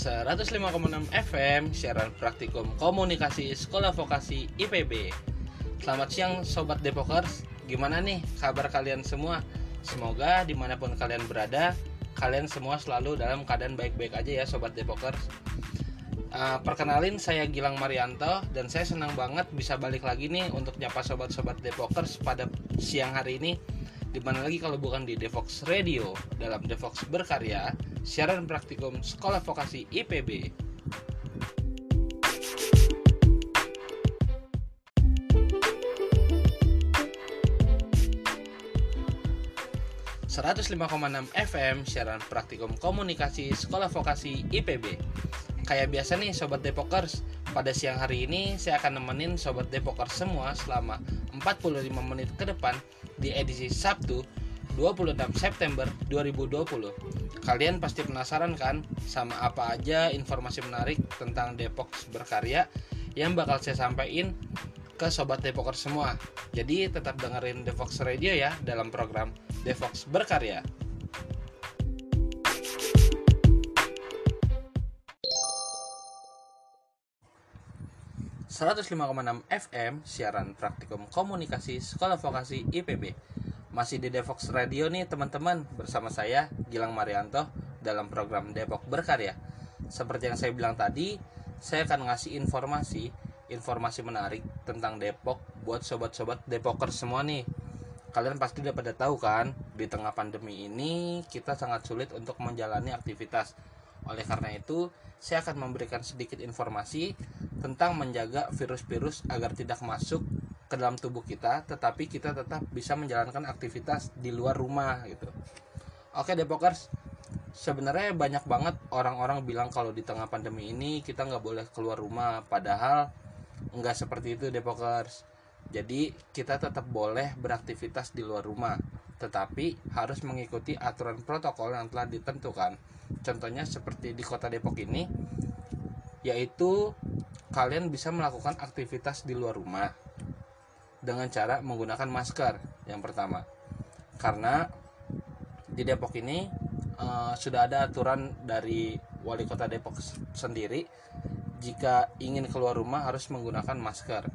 105,6 FM siaran praktikum komunikasi sekolah vokasi IPB. Selamat siang sobat Depokers, gimana nih kabar kalian semua? Semoga di mana pun kalian berada, kalian semua selalu dalam keadaan baik-baik aja ya sobat Depokers. Uh, perkenalin saya Gilang Marianto dan saya senang banget bisa balik lagi nih untuk nyapa sobat-sobat Depokers pada siang hari ini Di mana lagi kalau bukan di Devox Radio dalam Devox Berkarya, siaran praktikum Sekolah Vokasi IPB. ...105,6 FM siaran praktikum komunikasi sekolah vokasi IPB Kayak biasa nih Sobat Depokers Pada siang hari ini saya akan nemenin Sobat Depokers semua selama 45 menit ke depan di edisi Sabtu 26 September 2020. Kalian pasti penasaran kan sama apa aja informasi menarik tentang Depok berkarya yang bakal saya sampaikan ke sobat Depoker semua. Jadi tetap dengerin Devox Radio ya dalam program Devox Berkarya. ...105,6 FM siaran praktikum komunikasi sekolah vokasi IPB masih di Devox Radio nih teman-teman bersama saya Gilang Marianto dalam program Depok Berkarya. Seperti yang saya bilang tadi, saya akan ngasih informasi informasi menarik tentang Depok buat sobat-sobat Depoker semua nih. Kalian pasti udah pada tahu kan, di tengah pandemi ini kita sangat sulit untuk menjalani aktivitas. Oleh karena itu, saya akan memberikan sedikit informasi tentang menjaga virus-virus agar tidak masuk ke dalam tubuh kita tetapi kita tetap bisa menjalankan aktivitas di luar rumah gitu. Oke Depokers. Sebenarnya banyak banget orang-orang bilang kalau di tengah pandemi ini kita nggak boleh keluar rumah padahal nggak seperti itu Depokers. Jadi kita tetap boleh beraktivitas di luar rumah tetapi harus mengikuti aturan protokol yang telah ditentukan. Contohnya seperti di kota Depok ini yaitu kalian bisa melakukan aktivitas di luar rumah dengan cara menggunakan masker yang pertama. Karena di Depok ini uh, sudah ada aturan dari wali kota Depok sendiri jika ingin keluar rumah harus menggunakan masker.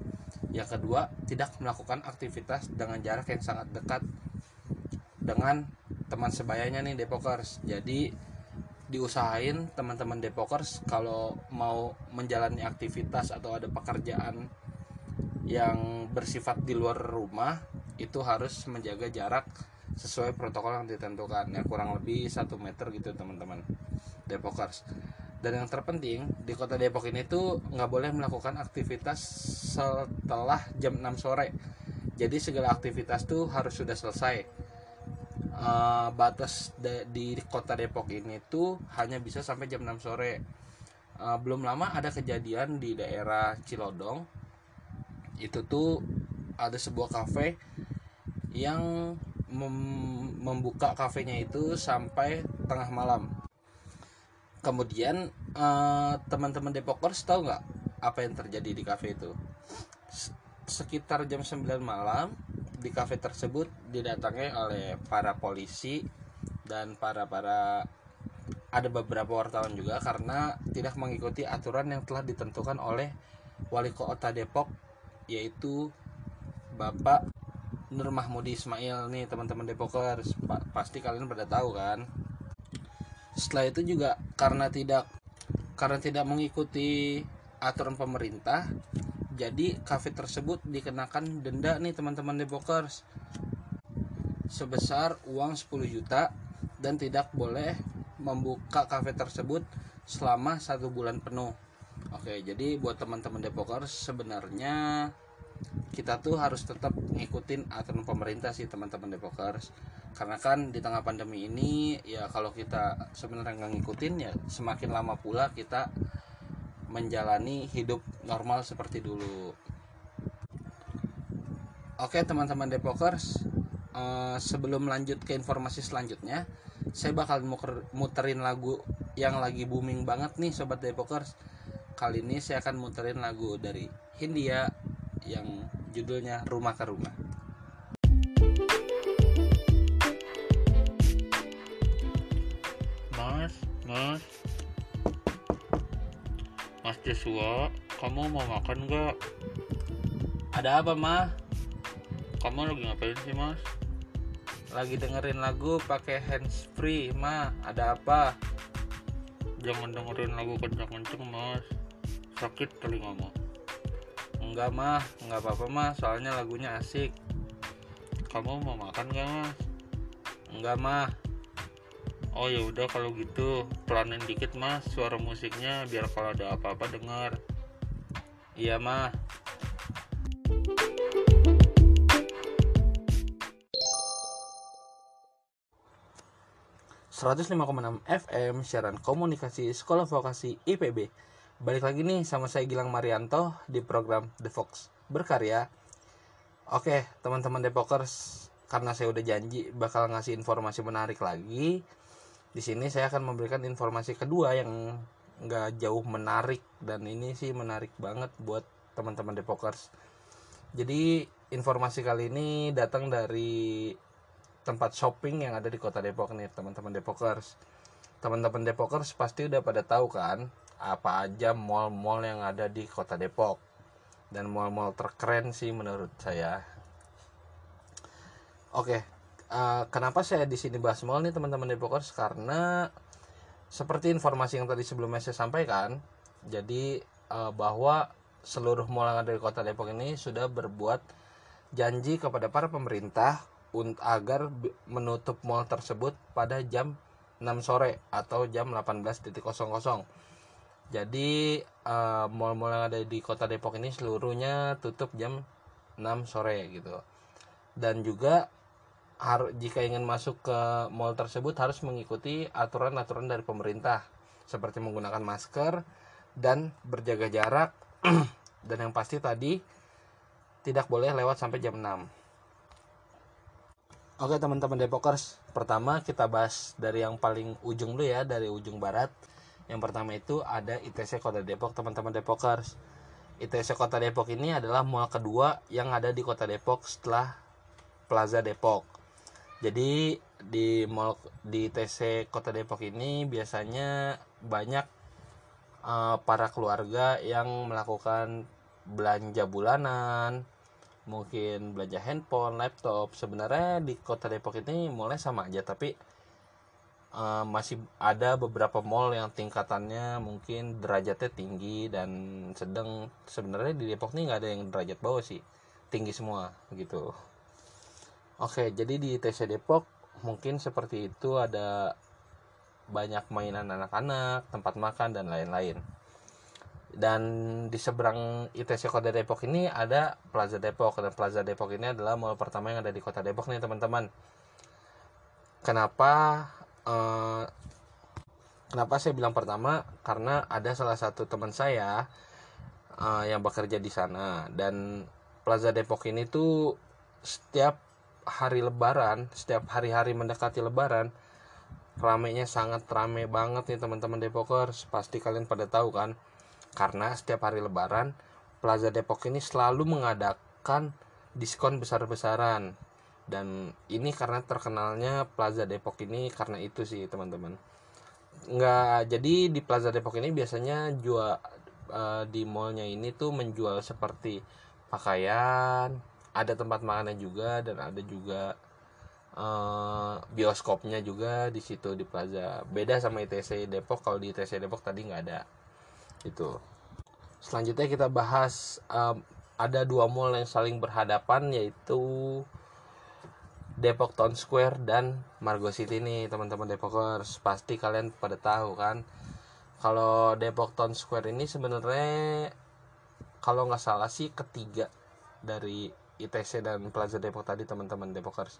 Yang kedua tidak melakukan aktivitas dengan jarak yang sangat dekat dengan teman sebayanya nih Depokers. Jadi diusahain teman-teman Depokers kalau mau menjalani aktivitas atau ada pekerjaan yang bersifat di luar rumah itu harus menjaga jarak sesuai protokol yang ditentukan. Ya kurang lebih satu meter gitu teman-teman. Depokers. Dan yang terpenting di kota Depok ini tuh nggak boleh melakukan aktivitas setelah jam 6 sore. Jadi segala aktivitas tuh harus sudah selesai uh, batas de di kota Depok ini tuh hanya bisa sampai jam 6 sore. Uh, belum lama ada kejadian di daerah Cilodong. Itu tuh ada sebuah kafe yang mem membuka kafenya itu sampai tengah malam. Kemudian eh, teman-teman uh, Depokers tahu nggak apa yang terjadi di kafe itu? Sekitar jam 9 malam di kafe tersebut didatangi oleh para polisi dan para para ada beberapa wartawan juga karena tidak mengikuti aturan yang telah ditentukan oleh wali kota Depok yaitu Bapak Nur Mahmudi Ismail. Nih teman-teman Depokers pa pasti kalian pada tahu kan? Setelah itu juga karena tidak karena tidak mengikuti aturan pemerintah jadi kafe tersebut dikenakan denda nih teman-teman Depokers sebesar uang 10 juta dan tidak boleh membuka kafe tersebut selama satu bulan penuh Oke, jadi buat teman-teman Depokers sebenarnya kita tuh harus tetap ngikutin aturan pemerintah sih teman-teman Depokers. Karena kan di tengah pandemi ini ya kalau kita sebenarnya nggak ngikutin ya semakin lama pula kita menjalani hidup normal seperti dulu. Oke teman-teman Depokers, uh, sebelum lanjut ke informasi selanjutnya, saya bakal muterin lagu yang lagi booming banget nih sobat Depokers kali ini saya akan muterin lagu dari Hindia yang judulnya Rumah ke Rumah. Mas, mas, Mas Joshua, kamu mau makan nggak? Ada apa mah? Kamu lagi ngapain sih mas? Lagi dengerin lagu pakai hands free mah. Ada apa? Jangan dengerin lagu kenceng-kenceng mas. Sakit telingamu. Enggak mah, enggak apa-apa mah. Soalnya lagunya asik. Kamu mau makan nggak mas? Enggak mah. Oh ya udah kalau gitu pelanin dikit mas suara musiknya biar kalau ada apa-apa dengar. Iya mah. ...105,6 FM siaran komunikasi Sekolah Vokasi IPB Balik lagi nih sama saya Gilang Marianto di program The Fox Berkarya Oke teman-teman Depokers Karena saya udah janji bakal ngasih informasi menarik lagi di sini saya akan memberikan informasi kedua yang nggak jauh menarik dan ini sih menarik banget buat teman-teman Depokers. Jadi informasi kali ini datang dari tempat shopping yang ada di kota Depok nih teman-teman Depokers. Teman-teman Depokers pasti udah pada tahu kan apa aja mall-mall yang ada di kota Depok dan mall-mall terkeren sih menurut saya. Oke, Uh, kenapa saya di sini bahas mall nih teman-teman Depokers karena seperti informasi yang tadi sebelumnya saya sampaikan, jadi uh, bahwa seluruh mall yang ada di kota Depok ini sudah berbuat janji kepada para pemerintah agar menutup mall tersebut pada jam 6 sore atau jam 18.00. Jadi uh, mall-mall yang ada di kota Depok ini seluruhnya tutup jam 6 sore gitu. Dan juga harus jika ingin masuk ke mall tersebut harus mengikuti aturan-aturan dari pemerintah seperti menggunakan masker dan berjaga jarak. Dan yang pasti tadi tidak boleh lewat sampai jam 6 Oke teman-teman Depokers pertama kita bahas dari yang paling ujung dulu ya dari ujung barat. Yang pertama itu ada ITC Kota Depok teman-teman Depokers. ITC Kota Depok ini adalah mall kedua yang ada di Kota Depok setelah Plaza Depok jadi di mall di TC Kota Depok ini biasanya banyak uh, para keluarga yang melakukan belanja bulanan mungkin belanja handphone laptop. Sebenarnya di kota Depok ini mulai sama aja tapi uh, masih ada beberapa mall yang tingkatannya mungkin derajatnya tinggi dan sedang sebenarnya di Depok ini nggak ada yang derajat bawah sih. Tinggi semua gitu Oke, jadi di ITC Depok mungkin seperti itu ada banyak mainan anak-anak, tempat makan dan lain-lain. Dan di seberang ITC Kota Depok ini ada Plaza Depok dan Plaza Depok ini adalah mall pertama yang ada di Kota Depok nih teman-teman. Kenapa eh, kenapa saya bilang pertama? Karena ada salah satu teman saya eh, yang bekerja di sana dan Plaza Depok ini tuh setiap hari lebaran setiap hari-hari mendekati lebaran ramenya sangat rame banget nih teman-teman Depokers. Pasti kalian pada tahu kan? Karena setiap hari lebaran Plaza Depok ini selalu mengadakan diskon besar-besaran. Dan ini karena terkenalnya Plaza Depok ini karena itu sih teman-teman. Nggak jadi di Plaza Depok ini biasanya jual uh, di mallnya ini tuh menjual seperti pakaian ada tempat makannya juga dan ada juga uh, bioskopnya juga di situ di Plaza. Beda sama ITC Depok. Kalau di ITC Depok tadi nggak ada. Itu selanjutnya kita bahas um, ada dua mall yang saling berhadapan yaitu Depok Town Square dan Margo City nih teman-teman Depokers. Pasti kalian pada tahu kan kalau Depok Town Square ini sebenarnya kalau nggak salah sih ketiga dari ITC dan Plaza Depok tadi teman-teman Depokers.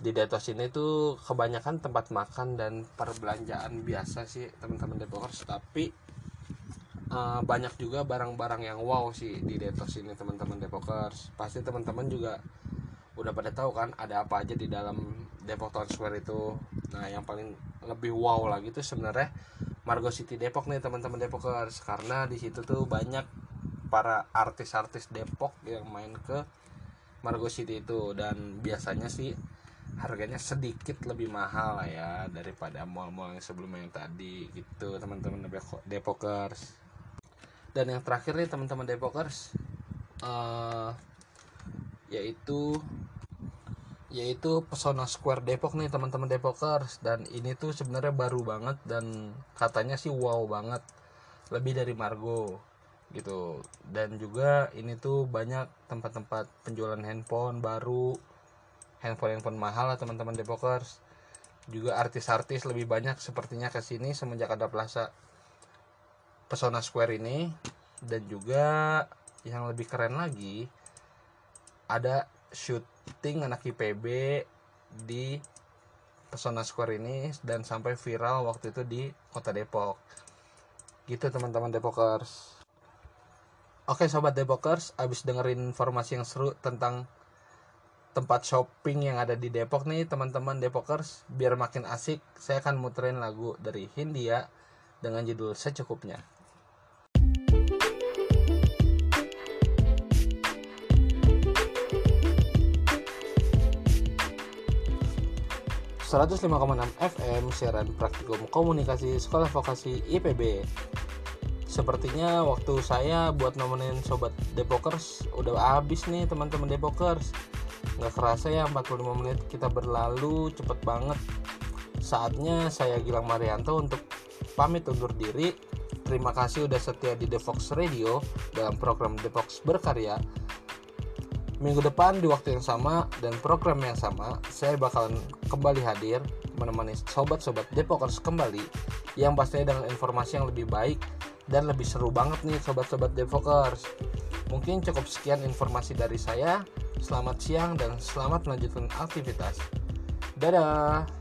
Di Detos ini tuh kebanyakan tempat makan dan perbelanjaan biasa sih teman-teman Depokers. Tapi uh, banyak juga barang-barang yang wow sih di Detos ini teman-teman Depokers. Pasti teman-teman juga udah pada tahu kan ada apa aja di dalam Depok Town Square itu. Nah yang paling lebih wow lagi tuh sebenarnya Margo City Depok nih teman-teman Depokers. Karena di situ tuh banyak para artis-artis Depok yang main ke Margo City itu. Dan biasanya sih harganya sedikit lebih mahal lah ya daripada mall-mall yang sebelumnya yang tadi gitu teman-teman Depokers. Dan yang terakhir nih teman-teman Depokers uh, yaitu yaitu Pesona Square Depok nih teman-teman Depokers. Dan ini tuh sebenarnya baru banget dan katanya sih wow banget. Lebih dari Margo gitu. Dan juga ini tuh banyak tempat-tempat penjualan handphone baru. Handphone handphone mahal lah teman-teman Depokers. Juga artis-artis lebih banyak sepertinya ke sini semenjak ada Plaza Pesona Square ini. Dan juga yang lebih keren lagi ada syuting anak IPB di Pesona Square ini dan sampai viral waktu itu di kota Depok. Gitu teman-teman Depokers Oke sobat Depokers, abis dengerin informasi yang seru tentang tempat shopping yang ada di Depok nih teman-teman Depokers, biar makin asik, saya akan muterin lagu dari Hindia dengan judul secukupnya. 105,6 FM siaran praktikum komunikasi sekolah vokasi IPB Sepertinya waktu saya buat nemenin sobat Depokers udah habis nih teman-teman Depokers. Nggak kerasa ya 45 menit kita berlalu cepet banget. Saatnya saya Gilang Marianto untuk pamit undur diri. Terima kasih udah setia di Devox Radio dalam program Devox Berkarya. Minggu depan di waktu yang sama dan program yang sama, saya bakalan kembali hadir menemani sobat-sobat Depokers kembali yang pastinya dengan informasi yang lebih baik dan lebih seru banget nih sobat-sobat Depokers. Mungkin cukup sekian informasi dari saya. Selamat siang dan selamat melanjutkan aktivitas. Dadah.